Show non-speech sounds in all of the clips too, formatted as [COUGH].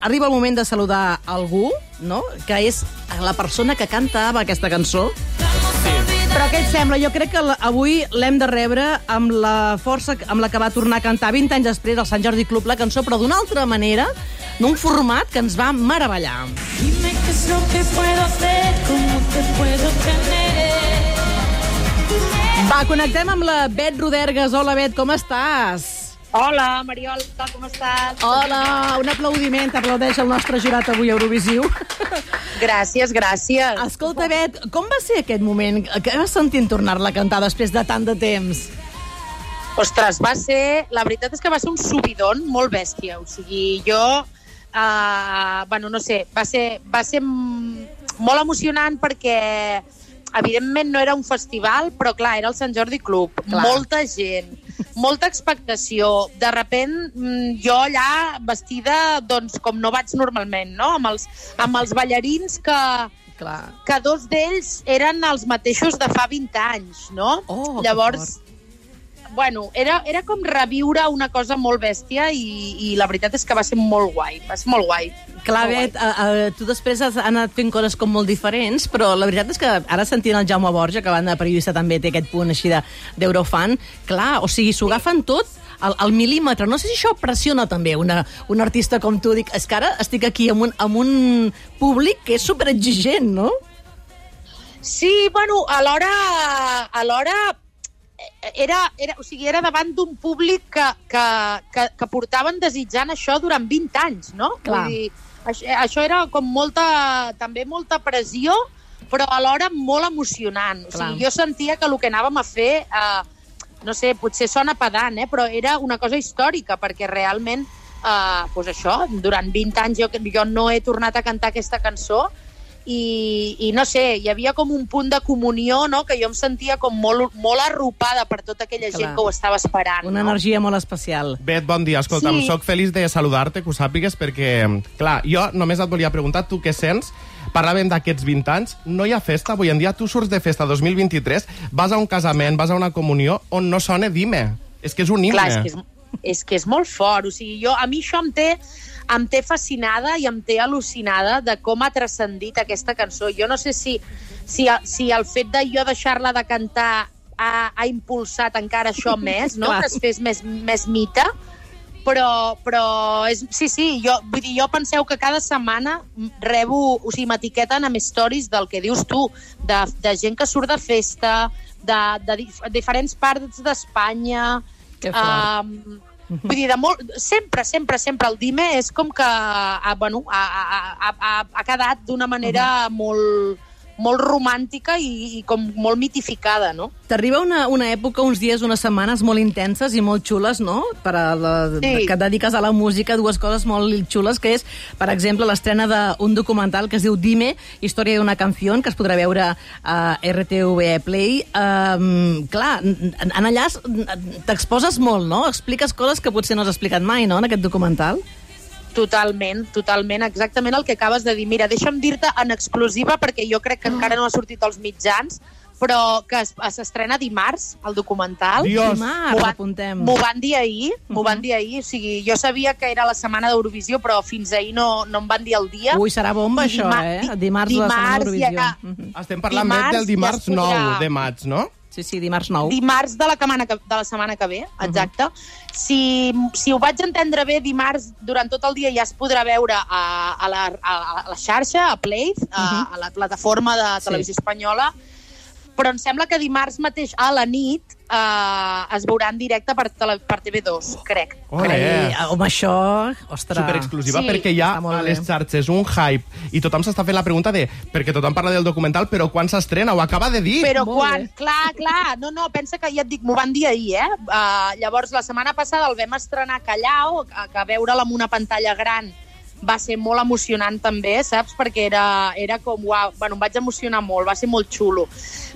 Arriba el moment de saludar algú, no?, que és la persona que cantava aquesta cançó. Però què et sembla? Jo crec que avui l'hem de rebre amb la força amb la que va tornar a cantar 20 anys després al Sant Jordi Club la cançó, però d'una altra manera, d'un format que ens va meravellar. Dime qué es lo que puedo hacer, cómo te puedo tener. Va, connectem amb la Bet Rodergues. Hola, Bet, com estàs? Hola, Mariola, com estàs? Hola, un aplaudiment, aplaudeix el nostre jurat avui a Eurovisiu. Gràcies, gràcies. Escolta, Bet, com va ser aquest moment? Què vas sentir en tornar-la a cantar després de tant de temps? Ostres, va ser... La veritat és que va ser un subidon molt bèstia. O sigui, jo... Uh, bueno, no sé, va ser, va ser molt emocionant perquè evidentment no era un festival, però clar, era el Sant Jordi Club. Clar. Molta gent, molta expectació. De repent, mm, jo allà vestida doncs, com no vaig normalment, no? Amb els, amb els ballarins que, Clar. que dos d'ells eren els mateixos de fa 20 anys, no? Oh, Llavors, bueno, era, era com reviure una cosa molt bèstia i, i la veritat és que va ser molt guai, va ser molt guai. Clar, Molt Bet, uh, uh, tu després has anat fent coses com molt diferents, però la veritat és que ara sentint el Jaume Borja, que a banda de periodista també té aquest punt així de- d'Eurofan, clar, o sigui, s'ho agafen tot al, al mil·límetre. No sé si això pressiona també una, un artista com tu. Dic, és que ara estic aquí amb un, amb un públic que és superexigent, no? Sí, bueno, alhora, alhora eh, era, era, o sigui, era davant d'un públic que, que, que, que portaven desitjant això durant 20 anys, no? Clar. Vull dir, això, això era com molta, també molta pressió, però alhora molt emocionant. O sigui, jo sentia que el que anàvem a fer, eh, no sé, potser sona pedant, eh, però era una cosa històrica, perquè realment, eh, doncs això, durant 20 anys jo, jo no he tornat a cantar aquesta cançó, i, i no sé, hi havia com un punt de comunió, no?, que jo em sentia com molt, molt arropada per tota aquella Clar. gent que ho estava esperant. Una no? energia molt especial. Bet, bon dia. Escolta'm, Sí. sóc feliç de saludar-te, que ho sàpigues, perquè, clar, jo només et volia preguntar, tu què sents? Parlàvem d'aquests 20 anys, no hi ha festa avui en dia, tu surts de festa 2023, vas a un casament, vas a una comunió on no sona Dime. És que és un himne. Clar, és que és, és que és molt fort. O sigui, jo, a mi això em té, em té fascinada i em té al·lucinada de com ha transcendit aquesta cançó. Jo no sé si, si, si el fet de jo deixar-la de cantar ha, ha impulsat encara això [LAUGHS] més, no? Que es fes més, més mite, però, però és, sí, sí, jo, vull dir, jo penseu que cada setmana rebo, o sigui, m'etiqueten amb stories del que dius tu, de, de gent que surt de festa, de, de dif diferents parts d'Espanya, Que fort. Um, vull dir, de molt, sempre, sempre, sempre el Dime és com que ha, bueno, ha, ha, ha, ha, ha quedat d'una manera molt, molt romàntica i, i com molt mitificada, no? T'arriba una, una època, uns dies, unes setmanes molt intenses i molt xules, no? Per a la, Sí. Que et dediques a la música, dues coses molt xules, que és, per exemple, l'estrena d'un documental que es diu Dime, història d'una canció, que es podrà veure a RTV Play. Um, clar, en, en allà es- t'exposes molt, no? Expliques coses que potser no has explicat mai, no?, en aquest documental. Totalment, totalment, exactament el que acabes de dir. Mira, deixa'm dir-te en exclusiva, perquè jo crec que encara no ha sortit als mitjans, però que es- s'estrena dimarts, el documental. Dios. Dimarts, M'ho van- apuntem. M'ho van dir ahir, m'ho van dir ahir. O sigui, jo sabia que era la setmana d'Eurovisió, però fins ahir no, no em van dir el dia. Ui, serà bomba, I això, dimar- eh? di- Dimarts, la setmana dimarts d'Eurovisió. ja-. Estem parlant Dimarts Dimarts, del ja dimarts podrà- 9 de maig, no? Sí, sí, dimarts 9. Dimarts de la, setmana que, de la setmana que ve, exacte. si, si ho vaig entendre bé, dimarts durant tot el dia ja es podrà veure a, a, la, a, a la xarxa, a Play, a, a la plataforma de Televisió Espanyola, però em sembla que dimarts mateix a la nit eh, es veurà en directe per, tele, per TV2, crec. Ole. Carai, home, això... Ostres... Superexclusiva, Sí, perquè hi ha a les xarxes un hype i tothom s'està fent la pregunta de... Perquè tothom parla del documental, però quan s'estrena? Ho acaba de dir. Però Molt quan? bé. Clar, clar. No, no, pensa que ja et dic, m'ho van dir ahir, eh? Uh, llavors, la setmana passada el vam estrenar a Callao, que, que veure'l amb una pantalla gran va ser molt emocionant també, saps? Perquè era, era com, uau, bueno, em vaig emocionar molt, va ser molt xulo.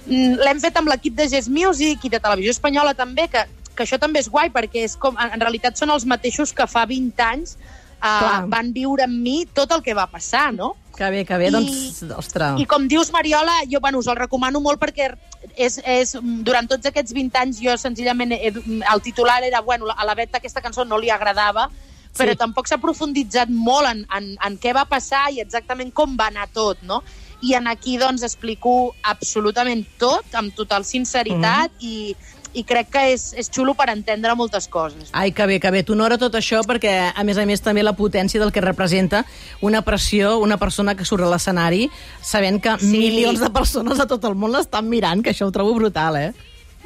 Mm, L'hem fet amb l'equip de Gest Music i de Televisió Espanyola també, que, que això també és guai, perquè és com, en, en realitat són els mateixos que fa 20 anys Clar. uh, van viure amb mi tot el que va passar, no? Que bé, que bé, I- doncs, ostres... I com dius, Mariola, jo bueno, us el recomano molt perquè és, és, durant tots aquests 20 anys jo senzillament, he, el titular era, bueno, a la Bet aquesta cançó no li agradava, però Sí. tampoc s'ha profunditzat molt en, en, en què va passar i exactament com va anar tot, no? I en aquí, doncs, explico absolutament tot, amb total sinceritat, Mhm. i, i crec que és, és xulo per entendre moltes coses. Ai, que bé, que bé. T'honora tot això perquè, a més a més, també la potència del que representa una pressió, una persona que surt a l'escenari sabent que Sí. milions de persones a tot el món l'estan mirant, que això ho trobo brutal, eh?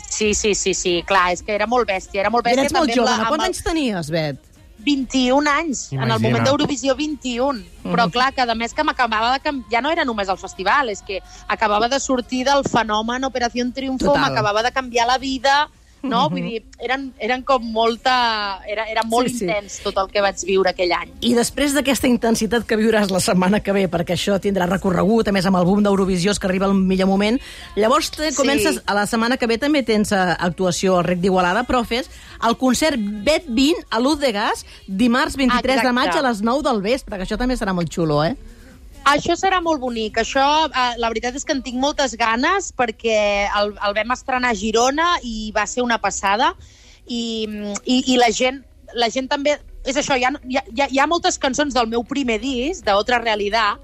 Sí, sí, sí, sí, clar, és que era molt bèstia, era molt I bèstia. eres molt jove, la- Quants el- anys tenies, Bet? 21 anys, en el Imagina. moment d'Eurovisió 21. Però clar, que a més que m'acabava de... Cam... Ja no era només el festival, és que acabava de sortir del fenomen Operació Triunfo, m'acabava de canviar la vida, no? Vull dir, eren, eren com molta... Era, era molt Sí, sí. intens tot el que vaig viure aquell any. I després d'aquesta intensitat que viuràs la setmana que ve, perquè això tindrà recorregut, a més amb el boom d'Eurovisió, que arriba el millor moment, llavors te Sí. comences, a la setmana que ve també tens eh, actuació al Rec d'Igualada, però fes el concert Bet 20 a Luz de Gas, dimarts 23 de Exacte. maig a les 9 del vespre, que això també serà molt xulo, eh? Això serà molt bonic. Això, eh, la veritat és que en tinc moltes ganes perquè el, el vam estrenar a Girona i va ser una passada i, i, i la gent la gent també... És això, hi ha, hi, ha, hi ha moltes cançons del meu primer disc, d'Otra Realitat,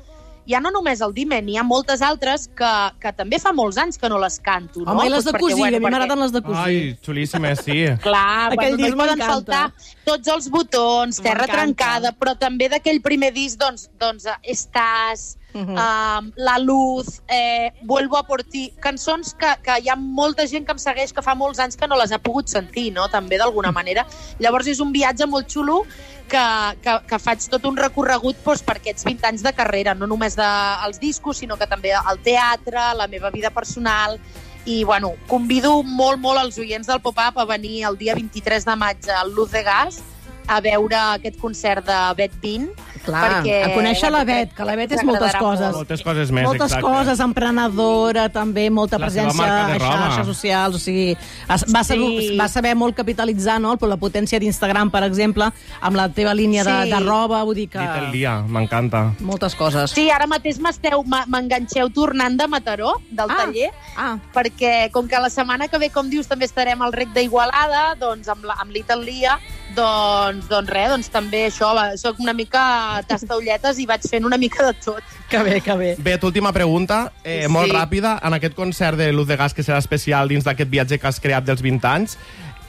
ja no només el Dimen, hi ha moltes altres que, que també fa molts anys que no les canto. no? Home, i les Doncs de perquè, cosir, bueno, a mi perquè- m'agraden les de cosir. Ai, xulíssimes, sí. [LAUGHS] Clar, Aquell bueno, no disc hi poden faltar tots els botons, Terra trencada, però també d'aquell primer disc, doncs, doncs eh, Estàs, uh Mhm. -huh. La Luz, eh, Vuelvo a por ti, cançons que, que hi ha molta gent que em segueix que fa molts anys que no les ha pogut sentir, no?, també d'alguna manera. Llavors és un viatge molt xulo que, que, que faig tot un recorregut doncs, per aquests 20 anys de carrera, no només dels discos, sinó que també el teatre, la meva vida personal, i bueno, convido molt, molt els oients del Pop-Up a venir el dia 23 de maig al Luz de Gas a veure aquest concert de Bet 20. Clar, perquè, a conèixer la Bet, que la Bet és moltes coses. molt. Moltes coses més, moltes exacte. coses, emprenedora, també, molta La presència de a xarxes socials, o sigui, es- va, saber, Sí. va saber molt capitalitzar, no?, la potència d'Instagram, per exemple, amb la teva línia de, Sí. de roba, vull dir que... Dit el dia, m'encanta. Moltes coses. Sí, ara mateix m'esteu- m'enganxeu tornant de Mataró, del Ah. taller, Ah, perquè com que la setmana que ve, com dius, també estarem al rec d'Igualada, doncs amb, la, amb Little Lia, doncs, doncs res, doncs també això, va, soc una mica tastaulletes i vaig fent una mica de tot. que bé, que bé. Bé, última pregunta, eh, Sí. molt ràpida. En aquest concert de Luz de Gas, que serà especial dins d'aquest viatge que has creat dels 20 anys,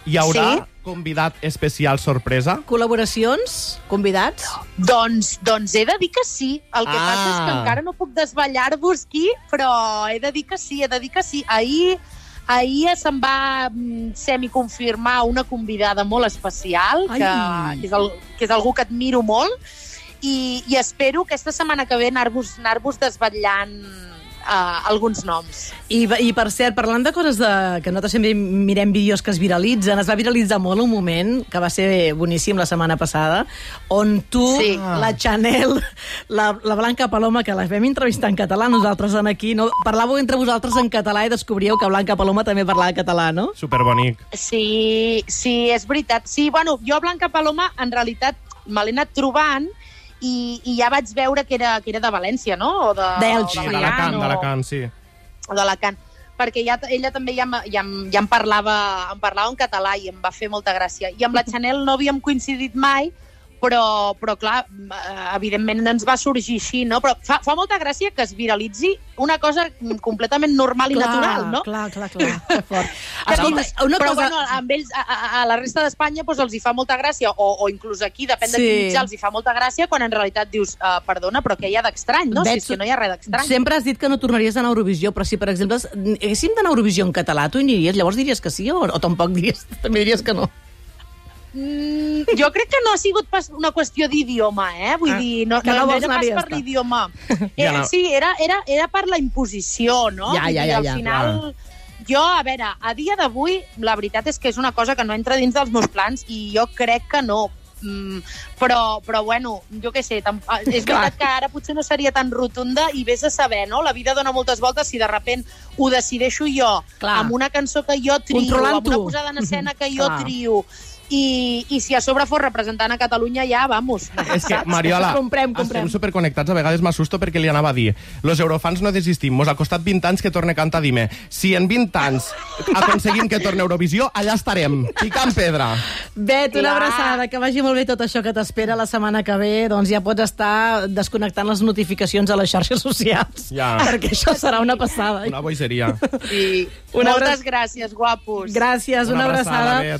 hi haurà Sí. convidat especial sorpresa? Col·laboracions? Convidats? Doncs, doncs he de dir que sí. El que Ah. passa és que encara no puc desvetllar-vos qui, però he de dir que sí, he de dir que sí. Ahir, ahir se'm va mm, semiconfirmar una convidada molt especial, Ai. que, que, és el, que és algú que admiro molt, i, i espero aquesta setmana que ve anar-vos anar desvetllant uh, alguns noms. I, I, per cert, parlant de coses de, que nosaltres sempre mirem vídeos que es viralitzen, es va viralitzar molt un moment, que va ser boníssim la setmana passada, on tu, Sí. la Chanel, la, la Blanca Paloma, que la vam entrevistar en català, nosaltres en aquí, no? parlàveu entre vosaltres en català i descobríeu que Blanca Paloma també parlava català, no? Superbonic. Sí, sí, és veritat. Sí, bueno, jo Blanca Paloma, en realitat, me l'he anat trobant i, i ja vaig veure que era, que era de València, no? O de, D'Elx. Sí, de d'Alacant, o- d'Alacant, sí. o d'Alacant perquè ja, ella també ja, ja, ja em, parlava, em parlava en català i em va fer molta gràcia. I amb la Chanel no havíem coincidit mai, però, però clar, evidentment ens va sorgir així, no? Però fa, fa molta gràcia que es viralitzi una cosa completament normal i natural, no? Clar, clar, clar, que fort. [LAUGHS] Escolta, una però cosa... bueno, amb ells, a, a, la resta d'Espanya doncs, els hi fa molta gràcia, o, o inclús aquí, depèn de Sí. quin mitjà, els hi fa molta gràcia, quan en realitat dius, uh, perdona, però què hi ha d'estrany, no? Si és que no hi ha res d'estrany. Sempre has dit que no tornaries a anar a Eurovisió, però si, per exemple, haguéssim d'anar a Eurovisió en català, tu hi aniries? Llavors diries que sí o, o tampoc diries, també diries que no? Mm, jo crec que no ha sigut pas una qüestió d'idioma, eh? Vull Ah, dir, no, no, no no era pas ja per l'idioma. [LAUGHS] Ja Eh, no. sí, era, era, era per la imposició, no? Ja, ja, ja, al ja. final... Jo, a veure, a dia d'avui, la veritat és que és una cosa que no entra dins dels meus plans i jo crec que no. Mm, però, però bueno, jo què sé, tam, ah, és Clar. veritat que ara potser no seria tan rotunda i vés a saber, no? La vida dona moltes voltes si de repent ho decideixo jo Clar. amb una cançó que jo trio, amb una posada en [LAUGHS] escena que jo Clar. trio i, i si a sobre fos representant a Catalunya ja, vamos. [LAUGHS] És que, Mariola, Comprem, comprem. estem superconnectats, a vegades m'assusto perquè li anava a dir los eurofans no desistim, mos ha costat 20 anys que torne a cantar Dime. Si en 20 anys aconseguim que torni a Eurovisió, allà estarem, picant pedra. Bet, una Clar. abraçada, que vagi molt bé tot això que t'espera la setmana que ve, doncs ja pots estar desconnectant les notificacions a les xarxes socials, Ja. perquè això serà una passada. Una bogeria. [LAUGHS] Sí. Una Moltes abra- gràcies, guapos. Gràcies, una, Una abraçada, abraçada. Bet.